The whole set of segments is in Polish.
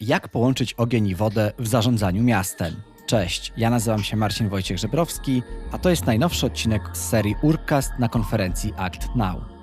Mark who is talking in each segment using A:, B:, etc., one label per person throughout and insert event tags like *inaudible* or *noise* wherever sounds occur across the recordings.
A: Jak połączyć ogień i wodę w zarządzaniu miastem? Cześć, ja nazywam się Marcin Wojciech Żebrowski, a to jest najnowszy odcinek z serii Urcast na konferencji Act Now.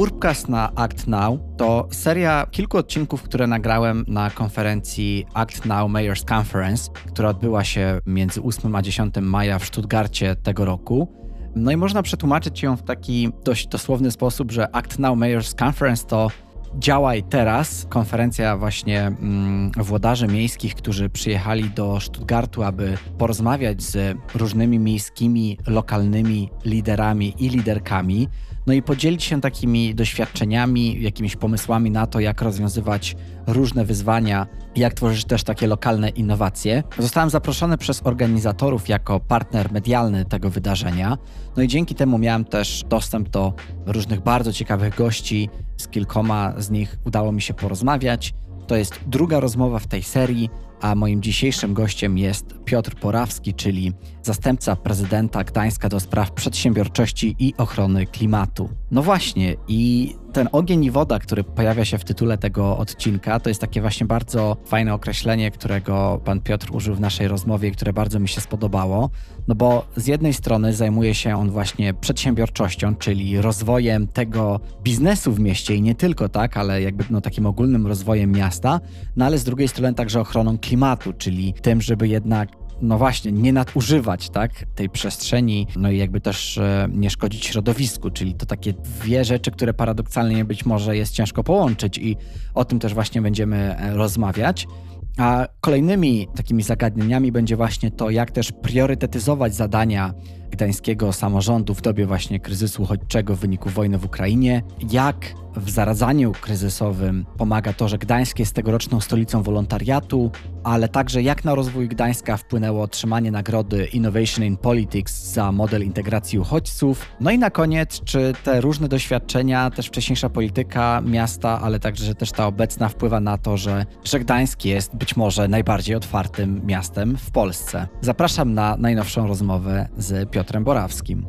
A: Urbcast na Act Now to seria kilku odcinków, które nagrałem na konferencji Act Now Mayors Conference, która odbyła się między 8 a 10 maja w Stuttgarcie tego roku. No i można przetłumaczyć ją w taki dość dosłowny sposób, że Act Now Mayors Conference to Działaj teraz, konferencja właśnie mm, włodarzy miejskich, którzy przyjechali do Stuttgartu, aby porozmawiać z różnymi miejskimi, lokalnymi liderami i liderkami no i podzielić się takimi doświadczeniami, jakimiś pomysłami na to, jak rozwiązywać różne wyzwania jak tworzyć też takie lokalne innowacje. Zostałem zaproszony przez organizatorów jako partner medialny tego wydarzenia. No i dzięki temu miałem też dostęp do różnych bardzo ciekawych gości. Z kilkoma z nich udało mi się porozmawiać. To jest druga rozmowa w tej serii a moim dzisiejszym gościem jest Piotr Porawski, czyli zastępca prezydenta Gdańska do spraw przedsiębiorczości i ochrony klimatu. No właśnie, i ten ogień i woda, który pojawia się w tytule tego odcinka, to jest takie właśnie bardzo fajne określenie, którego pan Piotr użył w naszej rozmowie, które bardzo mi się spodobało. No bo z jednej strony zajmuje się on właśnie przedsiębiorczością, czyli rozwojem tego biznesu w mieście i nie tylko tak, ale jakby no takim ogólnym rozwojem miasta, no ale z drugiej strony także ochroną klimatu, czyli tym, żeby jednak no właśnie, nie nadużywać tak, tej przestrzeni, no i jakby też e, nie szkodzić środowisku, czyli to takie dwie rzeczy, które paradoksalnie być może jest ciężko połączyć i o tym też właśnie będziemy e, rozmawiać. A kolejnymi takimi zagadnieniami będzie właśnie to, jak też priorytetyzować zadania gdańskiego samorządu w dobie właśnie kryzysu uchodźczego w wyniku wojny w Ukrainie, jak w zaradzaniu kryzysowym pomaga to, że Gdańsk jest tegoroczną stolicą wolontariatu, ale także jak na rozwój Gdańska wpłynęło otrzymanie nagrody Innovation in Politics za model integracji uchodźców. No i na koniec, czy te różne doświadczenia, też wcześniejsza polityka miasta, ale także, że też ta obecna wpływa na to, że, że Gdańsk jest być może najbardziej otwartym miastem w Polsce. Zapraszam na najnowszą rozmowę z Piotrem Borawskim.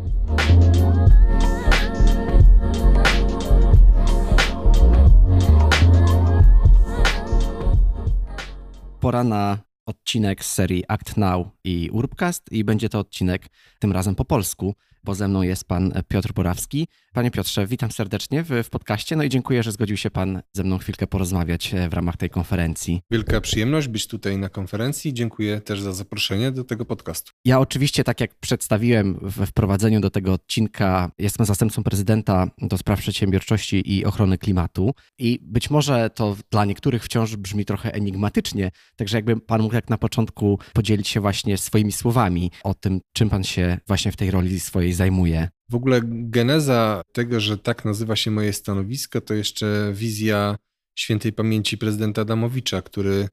A: pora na odcinek z serii Act Now i Urbcast i będzie to odcinek tym razem po polsku bo ze mną jest pan Piotr Borawski. Panie Piotrze, witam serdecznie w, w podcaście, no i dziękuję, że zgodził się pan ze mną chwilkę porozmawiać e, w ramach tej konferencji.
B: Wielka przyjemność być tutaj na konferencji. Dziękuję też za zaproszenie do tego podcastu.
A: Ja oczywiście, tak jak przedstawiłem we wprowadzeniu do tego odcinka, jestem zastępcą prezydenta do spraw przedsiębiorczości i ochrony klimatu i być może to dla niektórych wciąż brzmi trochę enigmatycznie, także jakby pan mógł jak na początku podzielić się właśnie swoimi słowami o tym, czym pan się właśnie w tej roli swojej zajmuje.
B: W ogóle geneza tego, że tak nazywa się moje stanowisko, to jeszcze wizja świętej pamięci prezydenta Adamowicza, który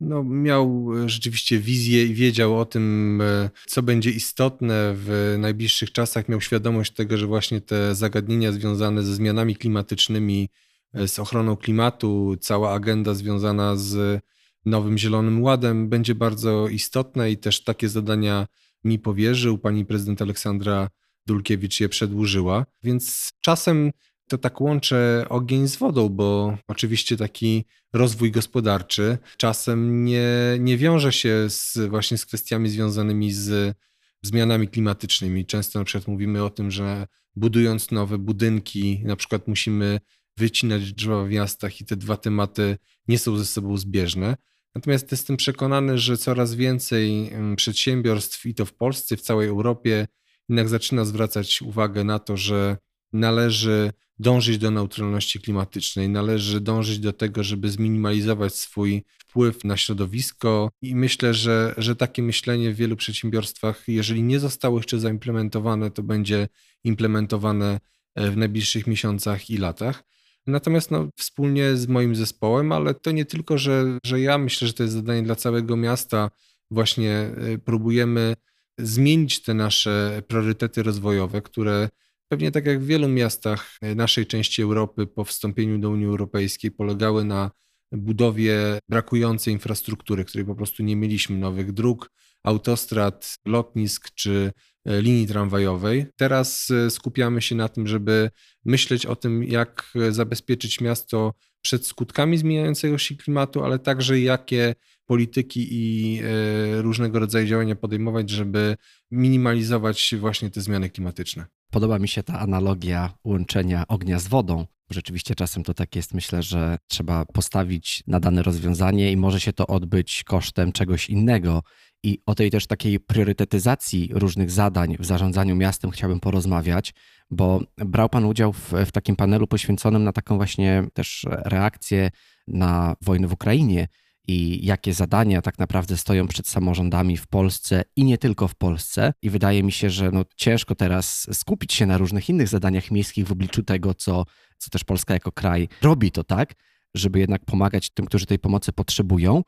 B: no, miał rzeczywiście wizję i wiedział o tym, e, co będzie istotne w najbliższych czasach. Miał świadomość tego, że właśnie te zagadnienia związane ze zmianami klimatycznymi, e, z ochroną klimatu, cała agenda związana z nowym Zielonym Ładem będzie bardzo istotna i też takie zadania mi powierzył, pani prezydent Aleksandra Dulkiewicz je przedłużyła, więc czasem to tak łączę ogień z wodą, bo oczywiście taki rozwój gospodarczy czasem nie, nie wiąże się z, właśnie z kwestiami związanymi z zmianami klimatycznymi. Często na przykład mówimy o tym, że budując nowe budynki, na przykład musimy wycinać drzewa w miastach i te dwa tematy nie są ze sobą zbieżne. Natomiast jestem przekonany, że coraz więcej przedsiębiorstw, i to w Polsce, w całej Europie, jednak zaczyna zwracać uwagę na to, że należy dążyć do neutralności klimatycznej, należy dążyć do tego, żeby zminimalizować swój wpływ na środowisko. I myślę, że, że takie myślenie w wielu przedsiębiorstwach, jeżeli nie zostało jeszcze zaimplementowane, to będzie implementowane e, w najbliższych miesiącach i latach. Natomiast no, wspólnie z moim zespołem, ale to nie tylko, że, że ja myślę, że to jest zadanie dla całego miasta, właśnie y, próbujemy zmienić te nasze priorytety rozwojowe, które pewnie tak jak w wielu miastach y, naszej części Europy po wstąpieniu do Unii Europejskiej polegały na budowie brakującej infrastruktury, której po prostu nie mieliśmy, nowych dróg, autostrad, lotnisk czy linii tramwajowej. Teraz e, skupiamy się na tym, żeby myśleć o tym, jak zabezpieczyć miasto przed skutkami zmieniającego się klimatu, ale także jakie polityki i e, różnego rodzaju działania podejmować, żeby minimalizować właśnie te zmiany klimatyczne.
C: Podoba mi się ta analogia łączenia ognia z wodą. Rzeczywiście czasem to tak jest. Myślę, że trzeba postawić na dane rozwiązanie i może się to odbyć kosztem czegoś innego. I o tej też takiej priorytetyzacji różnych zadań w zarządzaniu miastem chciałbym porozmawiać, bo brał Pan udział w, w takim panelu poświęconym na taką właśnie też reakcję na wojnę w Ukrainie i jakie zadania tak naprawdę stoją przed samorządami w Polsce i nie tylko w Polsce. I wydaje mi się, że no ciężko teraz skupić się na różnych innych zadaniach miejskich w obliczu tego, co, co też Polska jako kraj robi to tak, żeby jednak pomagać tym, którzy tej pomocy potrzebują.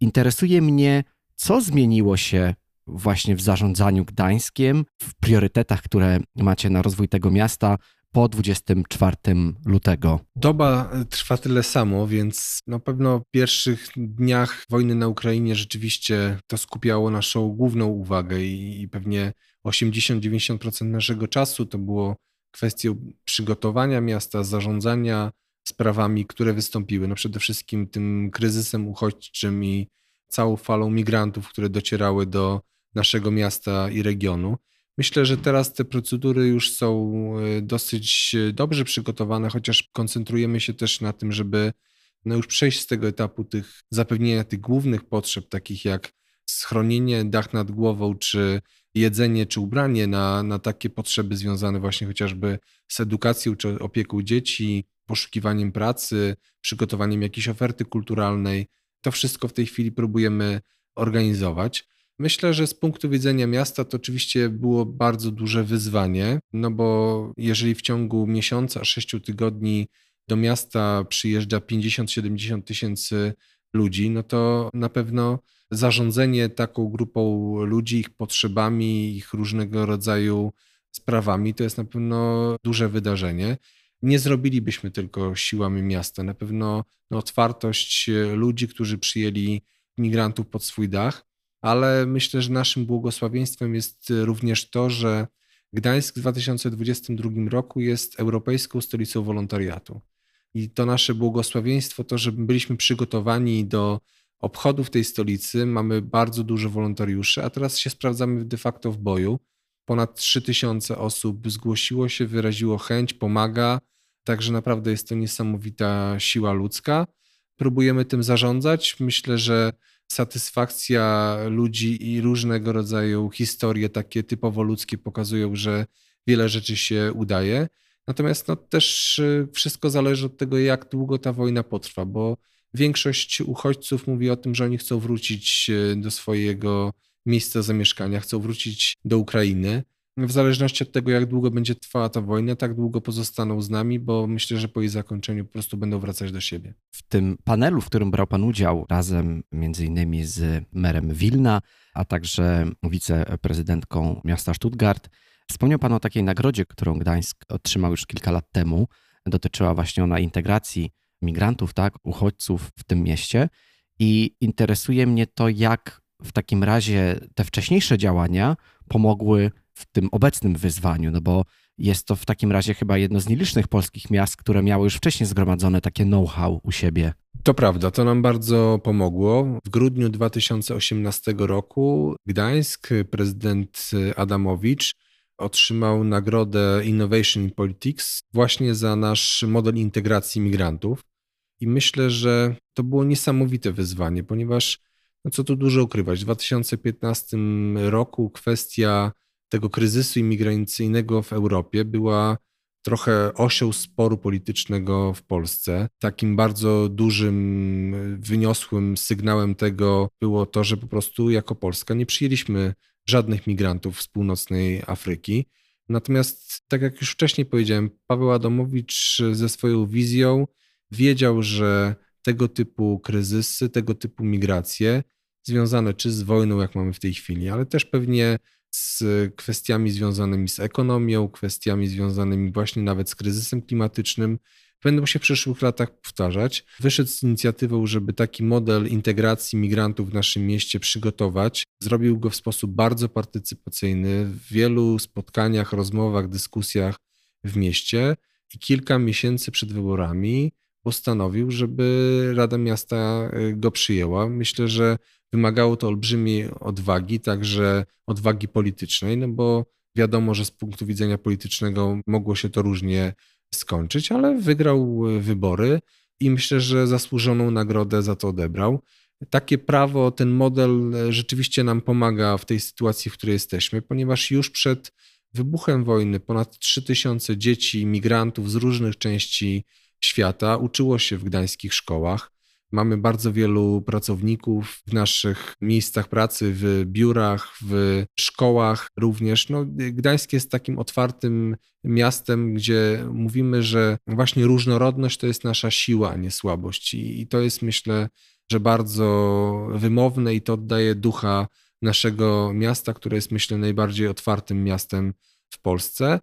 C: Interesuje mnie, co zmieniło się właśnie w zarządzaniu Gdańskiem, w priorytetach, które macie na rozwój tego miasta po 24 lutego.
B: Doba trwa tyle samo, więc na pewno w pierwszych dniach wojny na Ukrainie rzeczywiście to skupiało naszą główną uwagę i, pewnie 80-90% naszego czasu to było kwestią przygotowania miasta, zarządzania sprawami, które wystąpiły. No przede wszystkim tym kryzysem uchodźczym i całą falą migrantów, które docierały do naszego miasta i regionu. Myślę, że teraz te procedury już są e, dosyć e, dobrze przygotowane, chociaż koncentrujemy się też na tym, żeby no już przejść z tego etapu tych zapewnienia tych głównych potrzeb, takich jak schronienie, dach nad głową, czy jedzenie, czy ubranie, na, na takie potrzeby związane właśnie chociażby z edukacją czy opieką dzieci, poszukiwaniem pracy, przygotowaniem jakiejś oferty kulturalnej. To wszystko w tej chwili próbujemy organizować. Myślę, że z punktu widzenia miasta to oczywiście było bardzo duże wyzwanie, no bo jeżeli w ciągu miesiąca, sześciu tygodni do miasta przyjeżdża 50-70 tysięcy ludzi, no to na pewno zarządzanie taką grupą ludzi, ich potrzebami, ich różnego rodzaju sprawami, to jest na pewno duże wydarzenie. Nie zrobilibyśmy tylko siłami miasta. Na pewno no, otwartość ludzi, którzy przyjęli migrantów pod swój dach, ale myślę, że naszym błogosławieństwem jest również to, że Gdańsk w 2022 roku jest europejską stolicą wolontariatu. I to nasze błogosławieństwo, to, że byliśmy przygotowani do obchodów tej stolicy, mamy bardzo dużo wolontariuszy, a teraz się sprawdzamy de facto w boju. Ponad 3000 osób zgłosiło się, wyraziło chęć, pomaga, także naprawdę jest to niesamowita siła ludzka. Próbujemy tym zarządzać. Myślę, że satysfakcja ludzi i różnego rodzaju historie takie typowo ludzkie pokazują, że wiele rzeczy się udaje. Natomiast no, też y, wszystko zależy od tego, jak długo ta wojna potrwa, bo większość uchodźców mówi o tym, że oni chcą wrócić y, do swojego miejsca zamieszkania, chcą wrócić do Ukrainy w zależności od tego, jak długo będzie trwała ta wojna, tak długo pozostaną z nami, bo myślę, że po jej zakończeniu po prostu będą wracać do siebie.
C: W tym panelu, w którym brał Pan udział razem między innymi z merem Wilna, a także wiceprezydentką miasta Stuttgart, wspomniał Pan o takiej nagrodzie, którą Gdańsk otrzymał już kilka lat temu. Dotyczyła właśnie ona integracji migrantów, tak, uchodźców w tym mieście. I interesuje mnie to, jak w takim razie te wcześniejsze działania pomogły w tym obecnym wyzwaniu, no bo jest to w takim razie chyba jedno z nielicznych polskich miast, które miały już wcześniej zgromadzone takie know-how u siebie.
B: To prawda, to nam bardzo pomogło. W grudniu 2018 roku Gdańsk, prezydent Adamowicz otrzymał nagrodę Innovation in Politics właśnie za nasz model integracji migrantów. I myślę, że to było niesamowite wyzwanie, ponieważ, no co tu dużo ukrywać, w 2015 roku kwestia tego kryzysu imigracyjnego w Europie była trochę osią sporu politycznego w Polsce. Takim bardzo dużym, wyniosłym sygnałem tego było to, że po prostu jako Polska nie przyjęliśmy żadnych migrantów z północnej Afryki. Natomiast, tak jak już wcześniej powiedziałem, Paweł Adamowicz ze swoją wizją wiedział, że tego typu kryzysy, tego typu migracje, związane czy z wojną, jak mamy w tej chwili, ale też pewnie z kwestiami związanymi z ekonomią, kwestiami związanymi właśnie nawet z kryzysem klimatycznym, będą się w przyszłych latach powtarzać. Wyszedł z inicjatywą, żeby taki model integracji migrantów w naszym mieście przygotować. Zrobił go w sposób bardzo partycypacyjny, w wielu spotkaniach, rozmowach, dyskusjach w mieście i kilka miesięcy przed wyborami postanowił, żeby Rada Miasta y, go przyjęła. Myślę, że wymagało to olbrzymiej odwagi, także odwagi politycznej, no bo wiadomo, że z punktu widzenia politycznego mogło się to różnie skończyć, ale wygrał y, wybory i myślę, że zasłużoną nagrodę za to odebrał. Takie prawo, ten model y, rzeczywiście nam pomaga w tej sytuacji, w której jesteśmy, ponieważ już przed wybuchem wojny ponad 3000 dzieci, migrantów z różnych części świata uczyło się w gdańskich szkołach. Mamy bardzo wielu pracowników w naszych miejscach pracy, w biurach, w szkołach również. No, Gdańsk jest takim otwartym miastem, gdzie mówimy, że właśnie różnorodność to jest nasza siła, a nie słabość. I, i to jest myślę, że bardzo wymowne i to oddaje ducha naszego miasta, które jest myślę najbardziej otwartym miastem w Polsce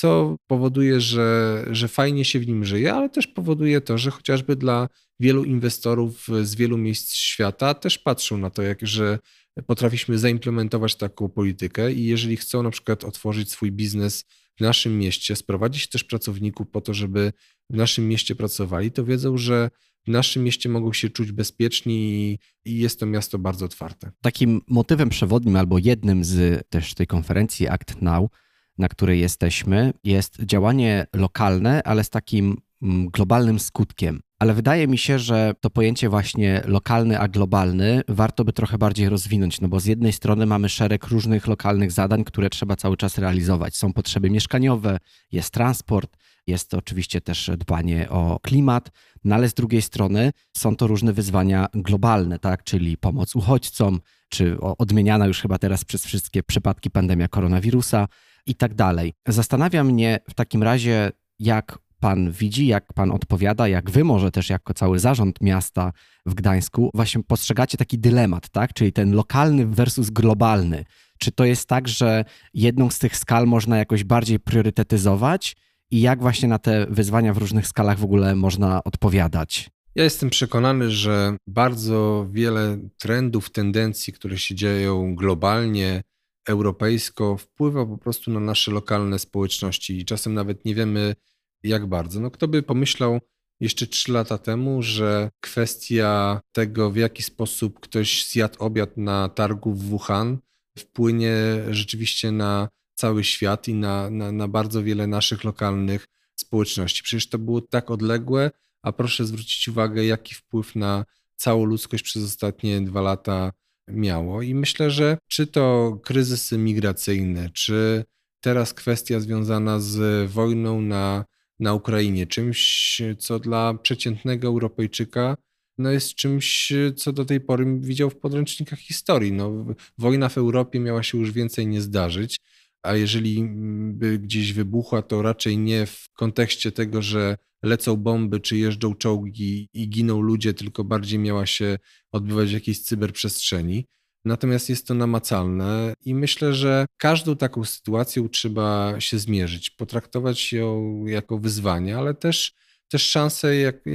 B: co powoduje, że, że fajnie się w nim żyje, ale też powoduje to, że chociażby dla wielu inwestorów z wielu miejsc świata też patrzą na to, jak, że potrafiliśmy zaimplementować taką politykę i jeżeli chcą na przykład otworzyć swój biznes w naszym mieście, sprowadzić też pracowników po to, żeby w naszym mieście pracowali, to wiedzą, że w naszym mieście mogą się czuć bezpieczni i, jest to miasto bardzo otwarte.
C: Takim motywem przewodnim albo jednym z też tej konferencji Act Now na której jesteśmy, jest działanie lokalne, ale z takim mm, globalnym skutkiem. Ale wydaje mi się, że to pojęcie właśnie lokalny a globalny warto by trochę bardziej rozwinąć, no bo z jednej strony mamy szereg różnych lokalnych zadań, które trzeba cały czas realizować. Są potrzeby mieszkaniowe, jest transport, jest oczywiście też dbanie o klimat, no ale z drugiej strony są to różne wyzwania globalne, tak? czyli pomoc uchodźcom, czy odmieniana już chyba teraz przez wszystkie przypadki pandemia koronawirusa, i tak dalej. Zastanawia mnie w takim razie, jak pan widzi, jak pan odpowiada, jak wy może też jako cały zarząd miasta w Gdańsku właśnie postrzegacie taki dylemat, tak? Czyli ten lokalny versus globalny. Czy to jest tak, że jedną z tych skal można jakoś bardziej priorytetyzować i jak właśnie na te wyzwania w różnych skalach w ogóle można odpowiadać?
B: Ja jestem przekonany, że bardzo wiele trendów, tendencji, które się dzieją globalnie, europejsko wpływa po prostu na nasze lokalne społeczności i czasem nawet nie wiemy jak bardzo. No kto by pomyślał jeszcze trzy lata temu, że kwestia tego, w jaki sposób ktoś zjadł obiad na targu w Wuhan, wpłynie rzeczywiście na cały świat i na, na, na bardzo wiele naszych lokalnych społeczności. Przecież to było tak odległe, a proszę zwrócić uwagę, jaki wpływ na całą ludzkość przez ostatnie dwa lata miało. I myślę, że czy to kryzysy migracyjne, czy teraz kwestia związana z wojną na, na Ukrainie, czymś, co dla przeciętnego Europejczyka no jest czymś, co do tej pory widział w podręcznikach historii. No, wojna w Europie miała się już więcej nie zdarzyć, a jeżeli by gdzieś wybuchła, to raczej nie w kontekście tego, że lecą bomby, czy jeżdżą czołgi i giną ludzie, tylko bardziej miała się odbywać w jakiejś cyberprzestrzeni. Natomiast jest to namacalne i myślę, że każdą taką sytuacją trzeba się zmierzyć, potraktować ją jako wyzwanie, ale też, też szansę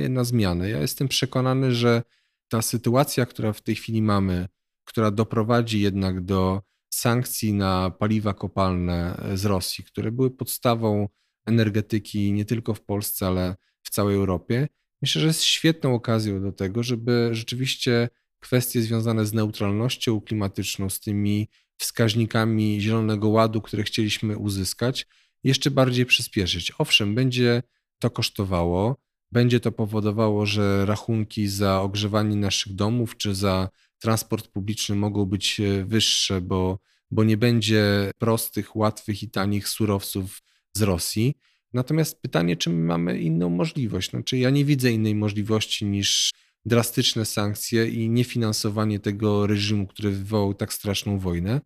B: na zmianę. Ja jestem przekonany, że ta sytuacja, która w tej chwili mamy, która doprowadzi jednak do sankcji na paliwa kopalne z Rosji, które były podstawą energetyki nie tylko w Polsce, ale w całej Europie, myślę, że jest świetną okazją do tego, żeby rzeczywiście kwestie związane z neutralnością klimatyczną, z tymi wskaźnikami Zielonego Ładu, które chcieliśmy uzyskać, jeszcze bardziej przyspieszyć. Owszem, będzie to kosztowało, będzie to powodowało, że rachunki za ogrzewanie naszych domów czy za transport publiczny mogą być e, wyższe, bo, bo nie będzie prostych, łatwych i tanich surowców z Rosji. Natomiast pytanie, czy my mamy inną możliwość? Znaczy, ja nie widzę innej możliwości niż drastyczne sankcje i niefinansowanie tego reżimu, który wywołał tak straszną wojnę.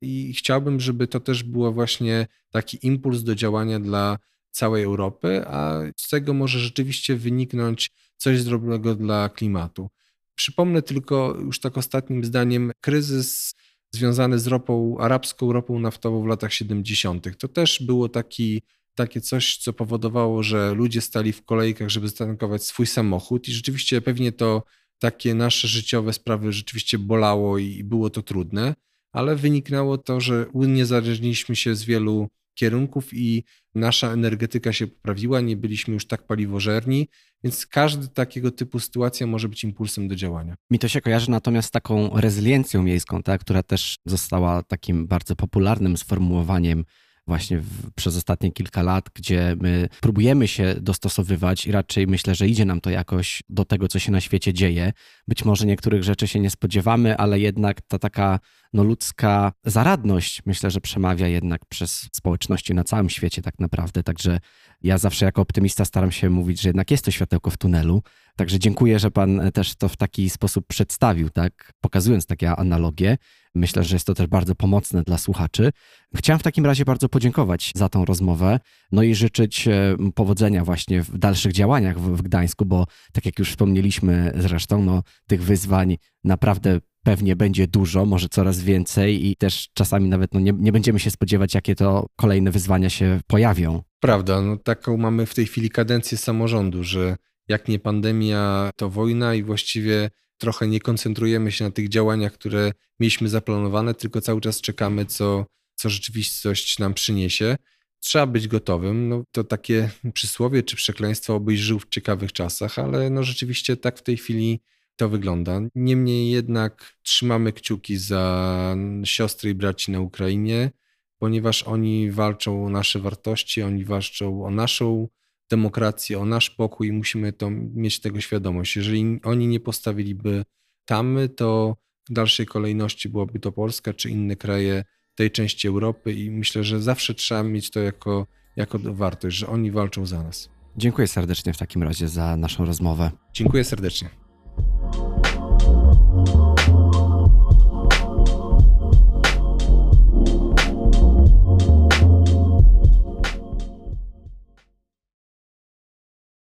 B: I chciałbym, żeby to też było właśnie taki impuls do działania dla całej Europy, a z tego może rzeczywiście wyniknąć coś dobrego dla klimatu. Przypomnę tylko już tak ostatnim zdaniem kryzys związany z ropą, arabską ropą naftową w latach 70. To też było taki takie coś, co powodowało, że ludzie stali w kolejkach, żeby zatankować swój samochód i rzeczywiście pewnie to takie nasze życiowe sprawy rzeczywiście bolało i było to trudne, ale wyniknęło to, że uniezależniliśmy się z wielu kierunków i nasza energetyka się poprawiła, nie byliśmy już tak paliwożerni, więc każdy takiego typu sytuacja może być impulsem do działania.
C: Mi to się kojarzy natomiast z taką rezyliencją miejską, tak, która też została takim bardzo popularnym sformułowaniem właśnie w, przez ostatnie kilka lat, gdzie my próbujemy się dostosowywać i raczej myślę, że idzie nam to jakoś do tego, co się na świecie dzieje. Być może niektórych rzeczy się nie spodziewamy, ale jednak ta taka no, ludzka zaradność myślę, że przemawia jednak przez społeczności na całym świecie tak naprawdę. Także ja zawsze jako optymista staram się mówić, że jednak jest to światełko w tunelu. Także dziękuję, że Pan też to w taki sposób przedstawił, tak, pokazując takie analogie. Myślę, że jest to też bardzo pomocne dla słuchaczy. Chciałem w takim razie bardzo podziękować za tą rozmowę, no i życzyć e, powodzenia właśnie w dalszych działaniach w, Gdańsku, bo tak jak już wspomnieliśmy zresztą, no, tych wyzwań naprawdę pewnie będzie dużo, może coraz więcej i też czasami nawet no, nie, nie będziemy się spodziewać, jakie to kolejne wyzwania się pojawią.
B: Prawda, no taką mamy w tej chwili kadencję samorządu, że jak nie pandemia, to wojna i właściwie trochę nie koncentrujemy się na tych działaniach, które mieliśmy zaplanowane, tylko cały czas czekamy, co, co rzeczywistość nam przyniesie. Trzeba być gotowym. No, to takie *laughs* przysłowie czy przekleństwo, obyś żył w ciekawych czasach, ale no rzeczywiście tak w tej chwili to wygląda. Niemniej jednak trzymamy kciuki za siostry i braci na Ukrainie, ponieważ oni walczą o nasze wartości, oni walczą o naszą demokrację, o nasz pokój i musimy to, mieć tego świadomość. Jeżeli oni nie postawiliby tamy, to w dalszej kolejności byłaby to Polska czy inne kraje tej części Europy i myślę, że zawsze trzeba mieć to jako, jako wartość, że oni walczą za nas.
C: Dziękuję serdecznie w takim razie za naszą rozmowę.
B: Dziękuję serdecznie. you